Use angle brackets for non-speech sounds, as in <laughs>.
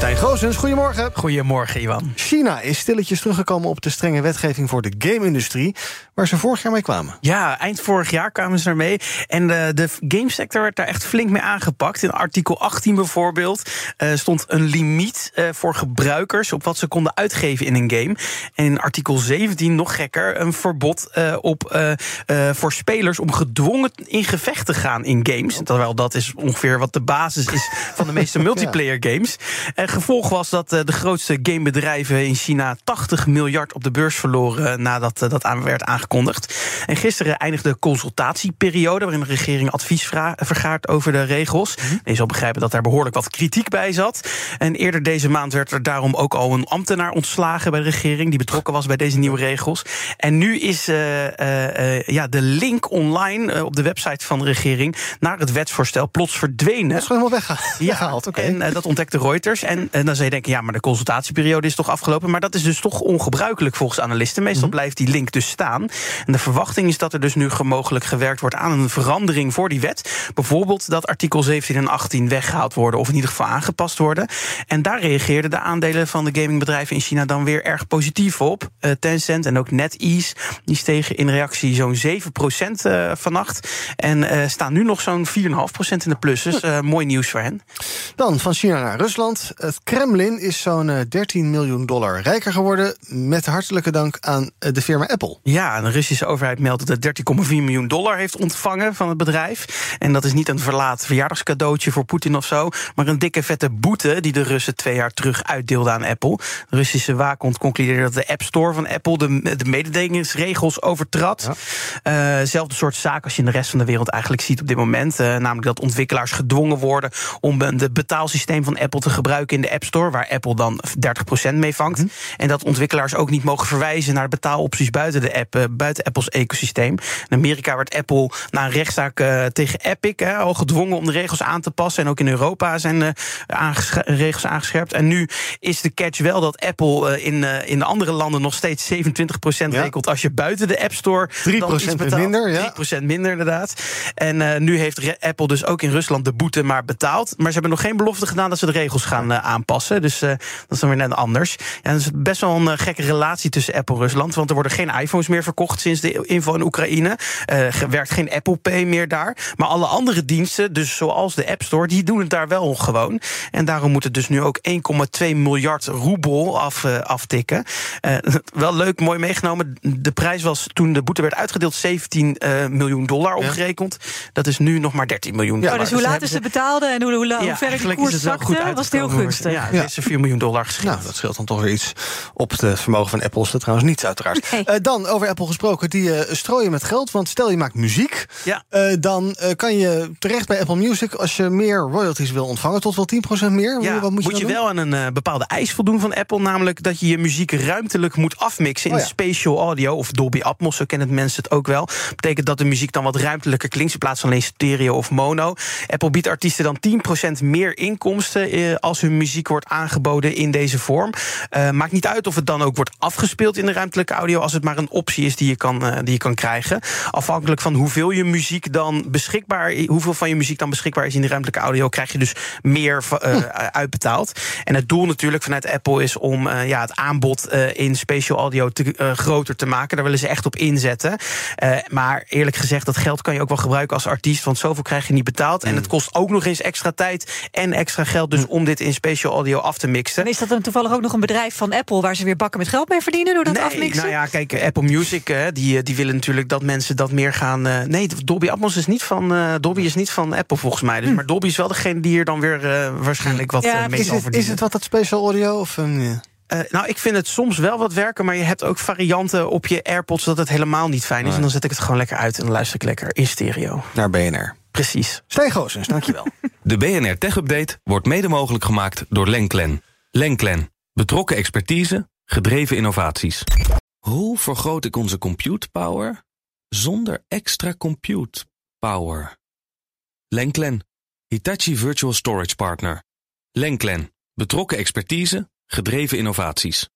Stijn Goosens, goedemorgen. Goedemorgen, Iwan. China is stilletjes teruggekomen op de strenge wetgeving voor de game-industrie, waar ze vorig jaar mee kwamen. Ja, eind vorig jaar kwamen ze ermee. En de, de gamesector werd daar echt flink mee aangepakt. In artikel 18 bijvoorbeeld uh, stond een limiet uh, voor gebruikers op wat ze konden uitgeven in een game. En in artikel 17, nog gekker, een verbod uh, op, voor spelers om gedwongen in gevecht te gaan in games. Terwijl dat is ongeveer wat de basis is van de meeste <laughs> multiplayer games. En gevolg was dat de grootste gamebedrijven in China 80 miljard op de beurs verloren nadat dat aan werd aangekondigd. En gisteren eindigde de consultatieperiode waarin de regering advies vergaart over de regels. -hmm. Je zal begrijpen dat daar behoorlijk wat kritiek bij zat. En eerder deze maand werd er daarom ook al een ambtenaar ontslagen bij de regering die betrokken was bij deze nieuwe regels. En nu is uh, uh, ja, de link online op de website van de regering naar het wetsvoorstel plots verdwenen. Dat is gewoon helemaal weggehaald. Ja, weggehaald, okay. en dat ontdekte Reuters. En, en, dan zou je denken, ja, maar de consultatieperiode is toch afgelopen. Maar dat is dus toch ongebruikelijk volgens analisten. Meestal mm -hmm. blijft die link dus staan. En de verwachting is dat er dus nu mogelijk gewerkt wordt aan een verandering voor die wet. Bijvoorbeeld dat artikel 17 en 18 weggehaald worden, of in ieder geval aangepast worden. En daar reageerden de aandelen van de gamingbedrijven in China dan weer erg positief op. Uh, Tencent en ook NetEase, die stegen in reactie zo'n 7% uh, vannacht. En uh, staan nu nog zo'n 4,5% in de plus. Dus mooi nieuws voor hen. Dan van China naar Rusland. Het Kremlin is zo'n 13 miljoen dollar rijker geworden. Met hartelijke dank aan de firma Apple. Ja, de Russische overheid meldt dat het 13,4 miljoen dollar heeft ontvangen van het bedrijf. En dat is niet een verlaat verjaardagscadeautje voor Poetin of zo, maar een dikke vette boete die de Russen twee jaar terug uitdeelden aan Apple. De Russische waakhond concludeerde dat de App Store van Apple de, de mededingingsregels overtrad. Ja. Uh, zelfde soort zaak als je in de rest van de wereld eigenlijk ziet op dit moment. Uh, namelijk dat ontwikkelaars gedwongen worden om het betaalsysteem van Apple te gebruiken in de App Store, waar Apple dan 30% mee vangt. Mm. En dat ontwikkelaars ook niet mogen verwijzen naar betaalopties buiten de app, uh, buiten Apples ecosysteem. In Amerika werd Apple na een rechtszaak uh, tegen Epic al gedwongen om de regels aan te passen. En ook in Europa zijn uh, regels aangescherpt. En nu is de catch wel dat Apple uh, in, in andere landen nog steeds 27% ja. rekelt als je buiten de App Store 3% minder. Ja. 3% minder, inderdaad. En nu heeft Apple dus ook in Rusland de boete maar betaald. Maar ze hebben nog geen belofte gedaan dat ze de regels gaan aanpassen. Dus dat is dan weer net anders. Ja, dat is best wel een gekke relatie tussen Apple en Rusland. Want er worden geen iPhones meer verkocht sinds de inval in Oekraïne. Uh, werkt geen Apple Pay meer daar. Maar alle andere diensten, dus zoals de App Store, die doen het daar wel gewoon. En daarom moet het dus nu ook 1,2 miljard roebel af, uh, aftikken. Uh, <laughs> wel leuk, mooi meegenomen. De prijs was toen de boete werd uitgedeeld 17 miljoen dollar omgerekend. Ja. Dat is nu nog maar 13 miljoen dollar. Ja, dus hoe laat is ze betaalde en hoe, hoe, hoe ja, ver de koers zakte, was het heel gunstig. Ja, ja. is 4 miljoen dollar geschikt. Nou, dat scheelt dan toch weer iets op het vermogen van Apple. Is dat trouwens niet, uiteraard. Nee. dan over Apple gesproken, die strooien met geld. Want stel je maakt muziek, ja. uh, dan uh, kan je terecht bij Apple Music als je meer royalties wil ontvangen, tot wel 10% meer. Ja, Wat moet je, moet je wel aan een uh, bepaalde eis voldoen van Apple, namelijk dat je je muziek ruimtelijk moet afmixen in oh ja. spatial audio of Dolby Atmos, zo kennen mensen het ook wel. Betekent dat de muziek dan wat ruimtelijker klinkt in plaats van alleen stereo of mono. Apple biedt artiesten dan 10% meer inkomsten als hun muziek wordt aangeboden in deze vorm. maakt niet uit of het dan ook wordt afgespeeld in de ruimtelijke audio, als het maar een optie is die je kan, die je kan krijgen. Afhankelijk van hoeveel je muziek dan beschikbaar, hoeveel van je muziek dan beschikbaar is in de ruimtelijke audio, krijg je dus meer uh, uitbetaald. En het doel natuurlijk vanuit Apple is om ja, het aanbod in spatial audio te, groter te maken. Daar willen ze echt op inzetten. maar eerlijk gezegd, dat geld kan je ook wel gebruiken als artiest, want zoveel krijg je niet betaald. En het kost ook nog eens extra tijd en extra geld dus mm. om dit in spatial audio af te mixen. En is dat dan toevallig ook nog een bedrijf van Apple waar ze weer bakken met geld mee verdienen door dat nee, afmixen? Nou ja, kijk, Apple Music, die, die willen natuurlijk dat mensen dat meer gaan. Uh, nee, Dolby Atmos is niet van uh, Dolby is niet van Apple volgens mij. Dus, hm. Maar Dolby is wel degene die er dan weer uh, waarschijnlijk wat ja, mee is het, is het wat dat special audio of een? Uh, nou, ik vind het soms wel wat werken, maar je hebt ook varianten op je AirPods dat het helemaal niet fijn is. En dan zet ik het gewoon lekker uit en dan luister ik lekker in stereo. Naar BNR. Precies. Stijn Goosens, dankjewel. <laughs> De BNR Tech Update wordt mede mogelijk gemaakt door Lenklen. Lenklen. Betrokken expertise, gedreven innovaties. Hoe vergroot ik onze compute power zonder extra compute power? Lenklen, Hitachi Virtual Storage Partner. Lenklen, Betrokken expertise, gedreven innovaties.